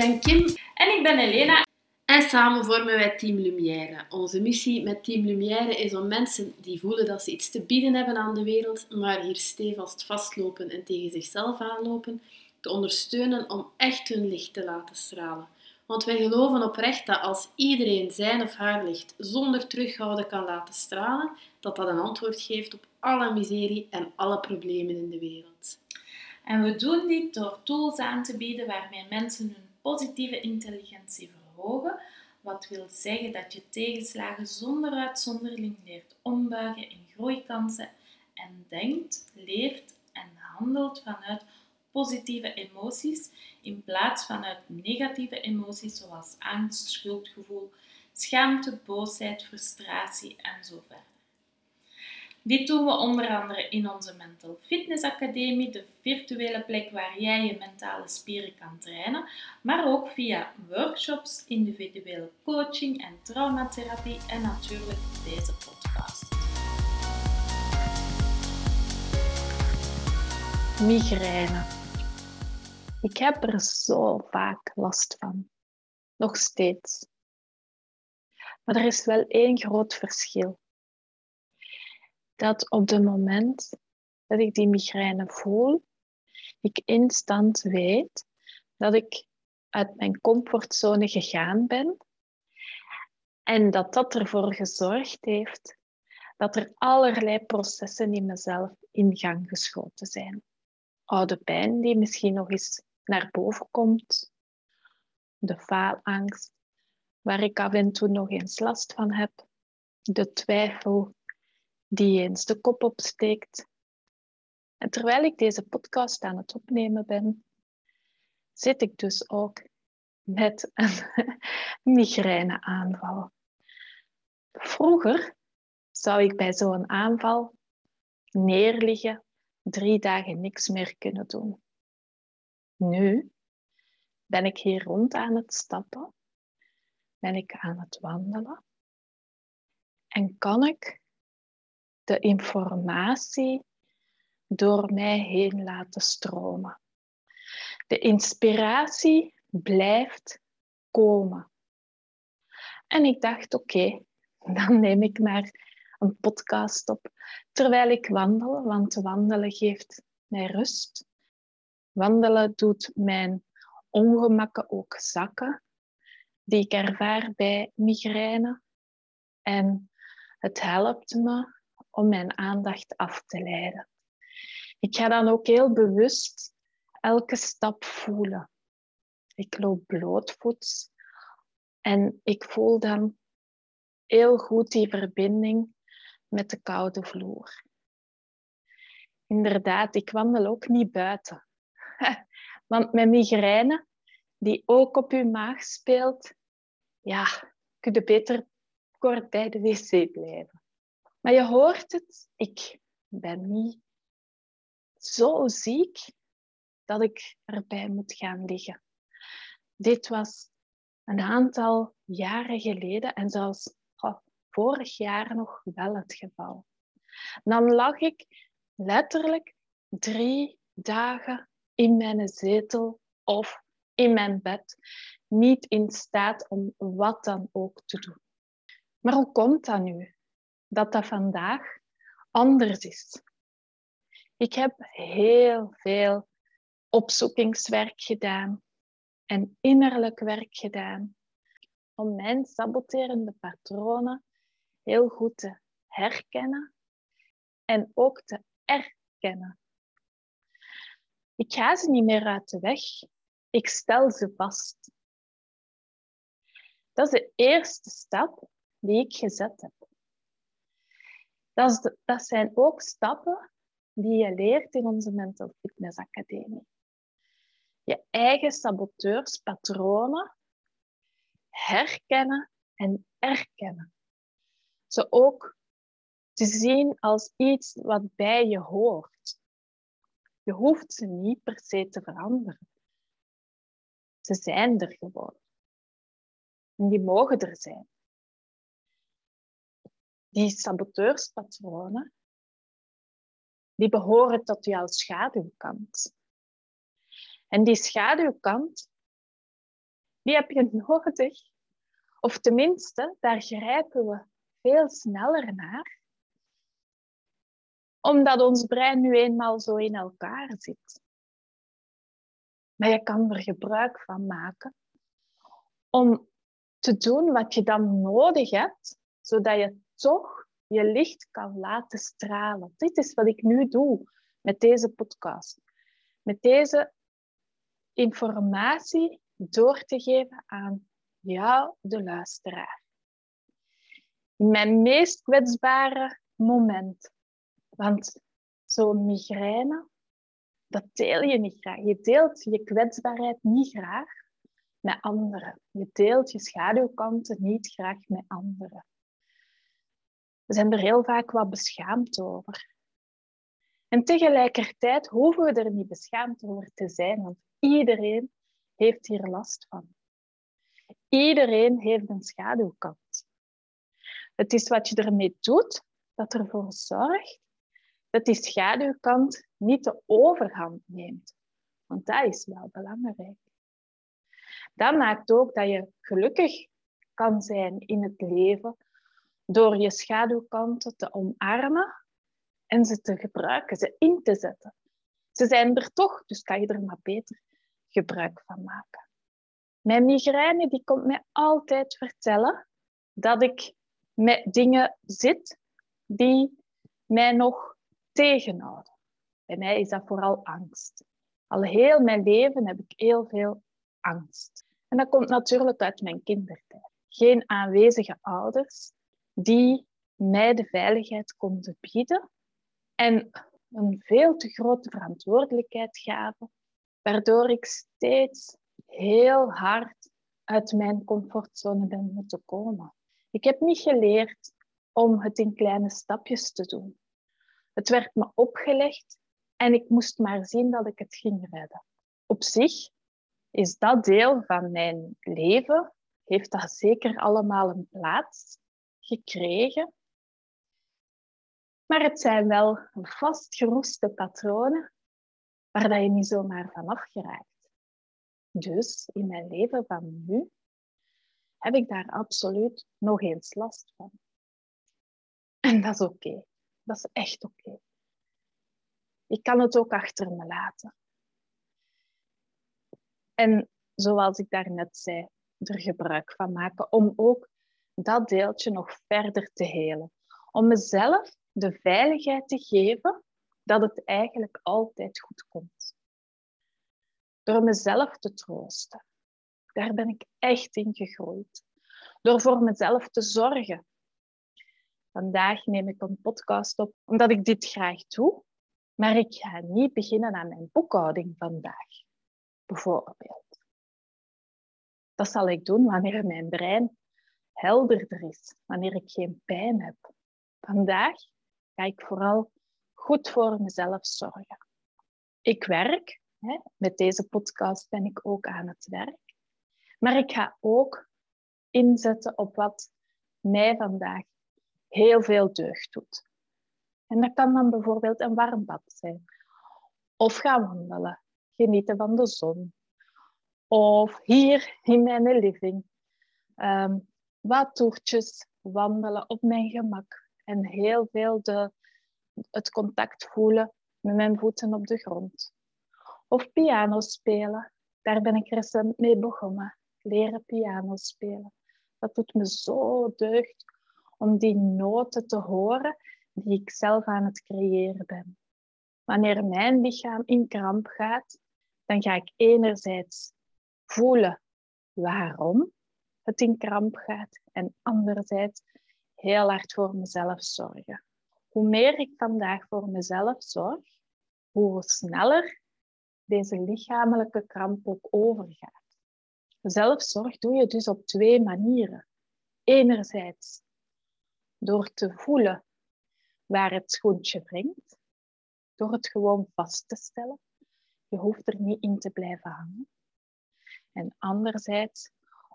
Ik ben Kim En ik ben Elena. en samen vormen wij Team Lumière. Onze missie met Team Lumière is om mensen die voelen dat ze iets te bieden hebben aan de wereld, maar hier stevast vastlopen en tegen zichzelf aanlopen, te ondersteunen om echt hun licht te laten stralen. Want wij geloven oprecht dat als iedereen zijn of haar licht zonder terughouden kan laten stralen, dat dat een antwoord geeft op alle miserie en alle problemen in de wereld. En we doen dit door tools aan te bieden waarmee mensen hun positieve intelligentie verhogen. Wat wil zeggen dat je tegenslagen zonder uitzondering leert ombuigen in groeikansen en denkt, leeft en handelt vanuit positieve emoties in plaats vanuit negatieve emoties zoals angst, schuldgevoel, schaamte, boosheid, frustratie en. Dit doen we onder andere in onze Mental Fitness Academie, de virtuele plek waar jij je mentale spieren kan trainen, maar ook via workshops, individuele coaching en traumatherapie en natuurlijk deze podcast. Migraine. Ik heb er zo vaak last van. Nog steeds. Maar er is wel één groot verschil. Dat op het moment dat ik die migraine voel, ik instant weet dat ik uit mijn comfortzone gegaan ben en dat dat ervoor gezorgd heeft dat er allerlei processen in mezelf in gang geschoten zijn. Oude pijn die misschien nog eens naar boven komt, de faalangst, waar ik af en toe nog eens last van heb, de twijfel die eens de kop opsteekt. En terwijl ik deze podcast aan het opnemen ben, zit ik dus ook met een migraineaanval. Vroeger zou ik bij zo'n aanval neerliggen drie dagen niks meer kunnen doen. Nu ben ik hier rond aan het stappen, ben ik aan het wandelen en kan ik de informatie door mij heen laten stromen. De inspiratie blijft komen. En ik dacht, oké, dan neem ik maar een podcast op terwijl ik wandel, want wandelen geeft mij rust. Wandelen doet mijn ongemakken ook zakken, die ik ervaar bij migraine. En het helpt me om mijn aandacht af te leiden. Ik ga dan ook heel bewust elke stap voelen. Ik loop blootvoets en ik voel dan heel goed die verbinding met de koude vloer. Inderdaad, ik wandel ook niet buiten. Want met migraine, die ook op uw maag speelt, ja, kun je beter kort bij de wc blijven. Maar je hoort het, ik ben niet zo ziek dat ik erbij moet gaan liggen. Dit was een aantal jaren geleden en zelfs vorig jaar nog wel het geval. Dan lag ik letterlijk drie dagen in mijn zetel of in mijn bed, niet in staat om wat dan ook te doen. Maar hoe komt dat nu? Dat dat vandaag anders is. Ik heb heel veel opzoekingswerk gedaan en innerlijk werk gedaan om mijn saboterende patronen heel goed te herkennen en ook te erkennen. Ik ga ze niet meer uit de weg, ik stel ze vast. Dat is de eerste stap die ik gezet heb. Dat, dat zijn ook stappen die je leert in onze Mental Fitness Academie. Je eigen saboteurspatronen herkennen en erkennen ze ook te zien als iets wat bij je hoort. Je hoeft ze niet per se te veranderen. Ze zijn er gewoon. En die mogen er zijn. Die saboteurspatronen, die behoren tot jouw schaduwkant. En die schaduwkant, Die heb je nodig. Of tenminste, daar grijpen we veel sneller naar omdat ons brein nu eenmaal zo in elkaar zit. Maar je kan er gebruik van maken om te doen wat je dan nodig hebt, zodat je toch je licht kan laten stralen. Dit is wat ik nu doe met deze podcast. Met deze informatie door te geven aan jou, de luisteraar. In mijn meest kwetsbare moment. Want zo'n migraine, dat deel je niet graag. Je deelt je kwetsbaarheid niet graag met anderen. Je deelt je schaduwkanten niet graag met anderen. We zijn er heel vaak wat beschaamd over. En tegelijkertijd hoeven we er niet beschaamd over te zijn, want iedereen heeft hier last van. Iedereen heeft een schaduwkant. Het is wat je ermee doet dat ervoor zorgt dat die schaduwkant niet de overhand neemt. Want dat is wel belangrijk. Dat maakt ook dat je gelukkig kan zijn in het leven door je schaduwkanten te omarmen en ze te gebruiken, ze in te zetten. Ze zijn er toch, dus kan je er maar beter gebruik van maken. Mijn migraine die komt mij altijd vertellen dat ik met dingen zit die mij nog tegenhouden. Bij mij is dat vooral angst. Al heel mijn leven heb ik heel veel angst. En dat komt natuurlijk uit mijn kindertijd. Geen aanwezige ouders die mij de veiligheid konden bieden en een veel te grote verantwoordelijkheid gaven, waardoor ik steeds heel hard uit mijn comfortzone ben moeten komen. Ik heb niet geleerd om het in kleine stapjes te doen. Het werd me opgelegd en ik moest maar zien dat ik het ging redden. Op zich is dat deel van mijn leven, heeft dat zeker allemaal een plaats gekregen. Maar het zijn wel vastgeroeste patronen waar je niet zomaar vanaf geraakt. Dus in mijn leven van nu heb ik daar absoluut nog eens last van. En dat is oké. Dat is echt oké. Ik kan het ook achter me laten. En zoals ik daarnet zei, er gebruik van maken om ook dat deeltje nog verder te helen. Om mezelf de veiligheid te geven dat het eigenlijk altijd goed komt. Door mezelf te troosten. Daar ben ik echt in gegroeid. Door voor mezelf te zorgen Vandaag neem ik een podcast op omdat ik dit graag doe, maar ik ga niet beginnen aan mijn boekhouding vandaag, bijvoorbeeld. Dat zal ik doen wanneer mijn brein helderder is, wanneer ik geen pijn heb. Vandaag ga ik vooral goed voor mezelf zorgen. Ik werk, hè, met deze podcast ben ik ook aan het werk, maar ik ga ook inzetten op wat mij vandaag heel veel deugd doet. En dat kan dan bijvoorbeeld een warm bad zijn. Of gaan wandelen, genieten van de zon. Of hier in mijn living um, wat toertjes wandelen op mijn gemak. En heel veel de, het contact voelen met mijn voeten op de grond. Of piano spelen. Daar ben ik recent mee begonnen. Leren piano spelen. Dat doet me zo deugd om die noten te horen die ik zelf aan het creëren ben. Wanneer mijn lichaam in kramp gaat, dan ga ik enerzijds voelen waarom het in kramp gaat en anderzijds heel hard voor mezelf zorgen. Hoe meer ik vandaag voor mezelf zorg, hoe sneller deze lichamelijke kramp ook overgaat. Zelfzorg doe je dus op twee manieren. Enerzijds door te voelen waar het schoentje wringt, door het gewoon vast te stellen. Je hoeft er niet in te blijven hangen. En anderzijds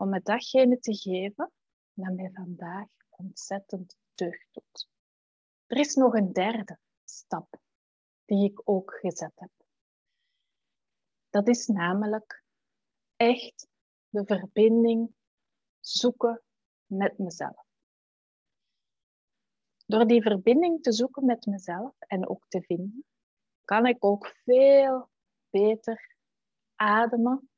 om het datgene te geven dat mij vandaag ontzettend deugd doet. Er is nog een derde stap die ik ook gezet heb. Dat is namelijk echt de verbinding zoeken met mezelf. Door die verbinding te zoeken met mezelf en ook te vinden, kan ik ook veel beter ademen,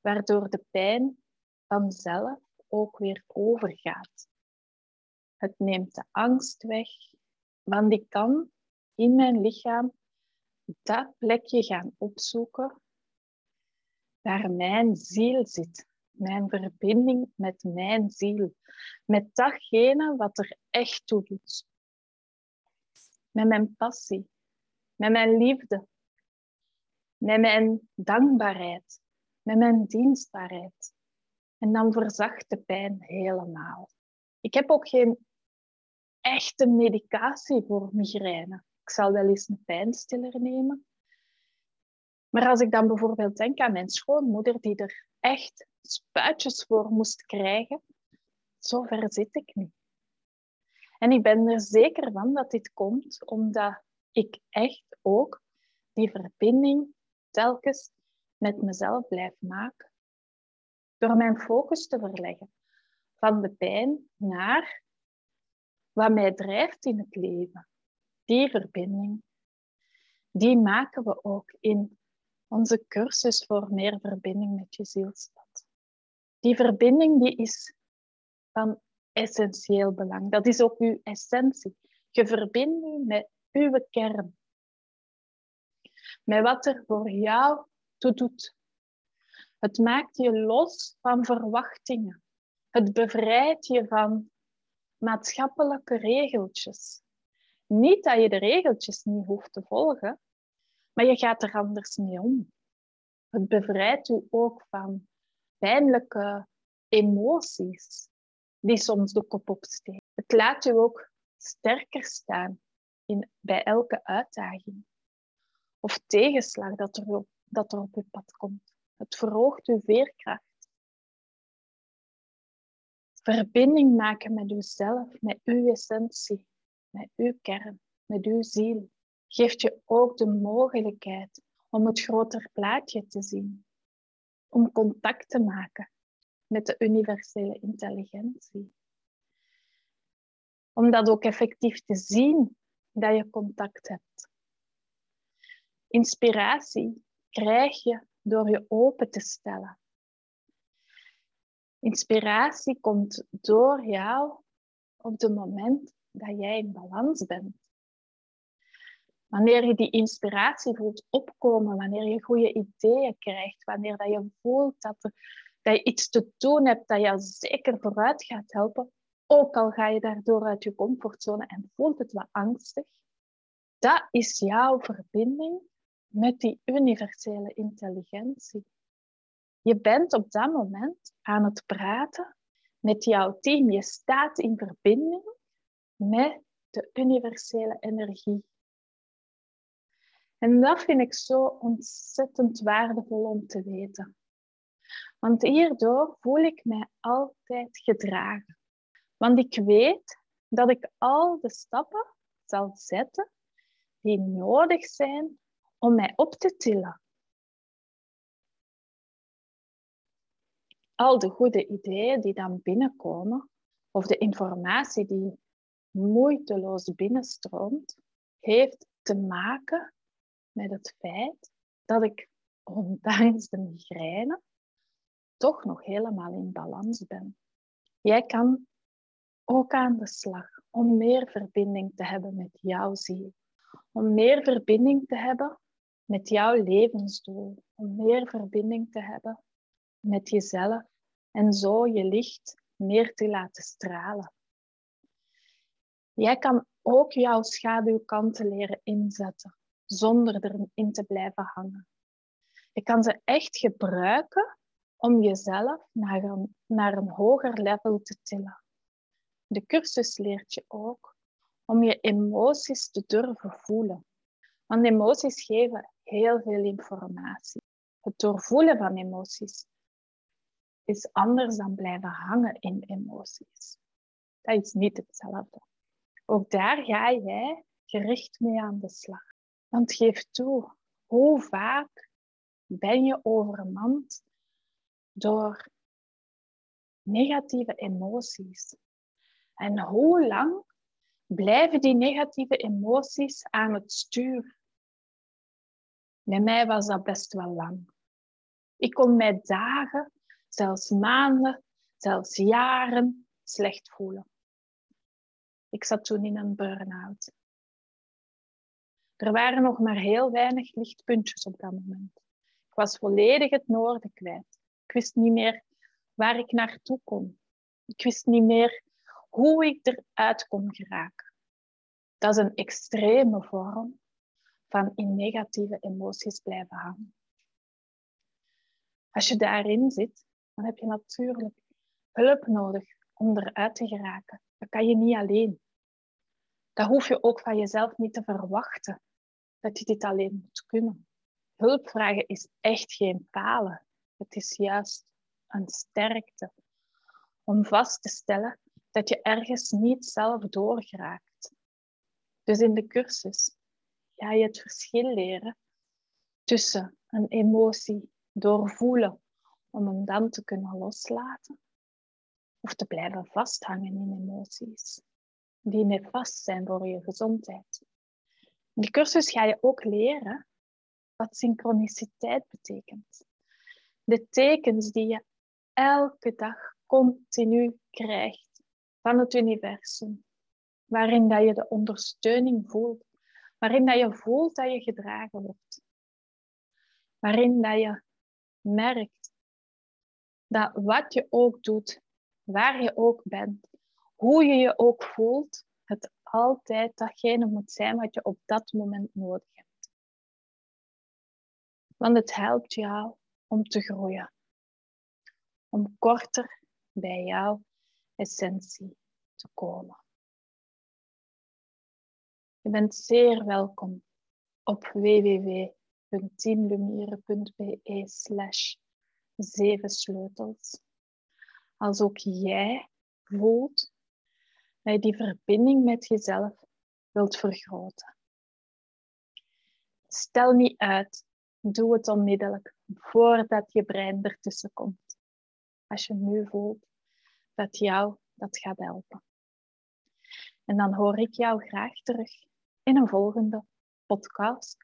waardoor de pijn vanzelf ook weer overgaat. Het neemt de angst weg, want ik kan in mijn lichaam dat plekje gaan opzoeken waar mijn ziel zit. Mijn verbinding met mijn ziel. Met datgene wat er echt toe doet. Met mijn passie. Met mijn liefde. Met mijn dankbaarheid. Met mijn dienstbaarheid. En dan verzacht de pijn helemaal. Ik heb ook geen echte medicatie voor migraine. Ik zal wel eens een pijnstiller nemen. Maar als ik dan bijvoorbeeld denk aan mijn schoonmoeder, die er echt spuitjes voor moest krijgen, zover zit ik niet. En ik ben er zeker van dat dit komt omdat ik echt ook die verbinding telkens met mezelf blijf maken. Door mijn focus te verleggen van de pijn naar wat mij drijft in het leven. Die verbinding, die maken we ook in onze cursus voor meer verbinding met je zielstad. Die verbinding die is van essentieel belang. Dat is ook uw essentie. Je verbindt met uw kern. Met wat er voor jou toe doet. Het maakt je los van verwachtingen. Het bevrijdt je van maatschappelijke regeltjes. Niet dat je de regeltjes niet hoeft te volgen, maar je gaat er anders mee om. Het bevrijdt u ook van pijnlijke emoties die soms de kop opsteken. Het laat u ook sterker staan in, bij elke uitdaging of tegenslag dat er, op, dat er op uw pad komt. Het verhoogt uw veerkracht. Verbinding maken met uzelf, met uw essentie, met uw kern, met uw ziel, geeft je ook de mogelijkheid om het groter plaatje te zien, om contact te maken met de universele intelligentie. Om dat ook effectief te zien dat je contact hebt. Inspiratie krijg je door je open te stellen. Inspiratie komt door jou op het moment dat jij in balans bent. Wanneer je die inspiratie voelt opkomen, wanneer je goede ideeën krijgt, wanneer dat je voelt dat, er, dat je iets te doen hebt dat je zeker vooruit gaat helpen, ook al ga je daardoor uit je comfortzone en voelt het wat angstig, dat is jouw verbinding met die universele intelligentie. Je bent op dat moment aan het praten met jouw team. Je staat in verbinding met de universele energie. En dat vind ik zo ontzettend waardevol om te weten. Want hierdoor voel ik mij altijd gedragen. Want ik weet dat ik al de stappen zal zetten die nodig zijn om mij op te tillen. Al de goede ideeën die dan binnenkomen, of de informatie die moeiteloos binnenstroomt, heeft te maken met het feit dat ik, ondanks de migraine, toch nog helemaal in balans ben. Jij kan ook aan de slag om meer verbinding te hebben met jouw ziel. Om meer verbinding te hebben met jouw levensdoel. Om meer verbinding te hebben met jezelf en zo je licht meer te laten stralen. Jij kan ook jouw schaduwkanten leren inzetten zonder erin te blijven hangen. Je kan ze echt gebruiken om jezelf naar een, naar een hoger level te tillen. De cursus leert je ook om je emoties te durven voelen. Want emoties geven heel veel informatie. Het doorvoelen van emoties is anders dan blijven hangen in emoties. Dat is niet hetzelfde. Ook daar ga jij gericht mee aan de slag. Want geef toe, hoe vaak ben je overmand door negatieve emoties. En hoe lang blijven die negatieve emoties aan het stuur? Bij mij was dat best wel lang. Ik kon mij dagen, zelfs maanden, zelfs jaren slecht voelen. Ik zat toen in een burn-out. Er waren nog maar heel weinig lichtpuntjes op dat moment. Ik was volledig het noorden kwijt. Ik wist niet meer waar ik naartoe kon. Ik wist niet meer hoe ik eruit kon geraken. Dat is een extreme vorm van in negatieve emoties blijven hangen. Als je daarin zit, dan heb je natuurlijk hulp nodig om eruit te geraken. Dat kan je niet alleen. Dat hoef je ook van jezelf niet te verwachten, dat je dit alleen moet kunnen. Hulp vragen is echt geen falen. Het is juist een sterkte om vast te stellen dat je ergens niet zelf doorgeraakt. Dus in de cursus ga je het verschil leren tussen een emotie doorvoelen om hem dan te kunnen loslaten of te blijven vasthangen in emoties die nefast zijn voor je gezondheid. In die cursus ga je ook leren wat synchroniciteit betekent. De tekens die je elke dag continu krijgt van het universum, waarin dat je de ondersteuning voelt, waarin dat je voelt dat je gedragen wordt, waarin dat je merkt dat wat je ook doet, waar je ook bent, hoe je je ook voelt, het altijd datgene moet zijn wat je op dat moment nodig hebt. Want het helpt jou om te groeien, om korter bij jouw essentie te komen. Je bent zeer welkom op www.teamlumiere.be slash zeven sleutels. Als ook jij voelt dat je die verbinding met jezelf wilt vergroten. Stel niet uit, doe het onmiddellijk voordat je brein ertussen komt. Als je nu voelt dat jou dat gaat helpen. En dan hoor ik jou graag terug in een volgende podcast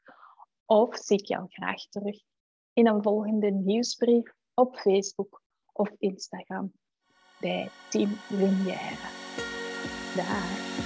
of zie ik jou graag terug in een volgende nieuwsbrief op Facebook of Instagram bij Team Lumière. Bye.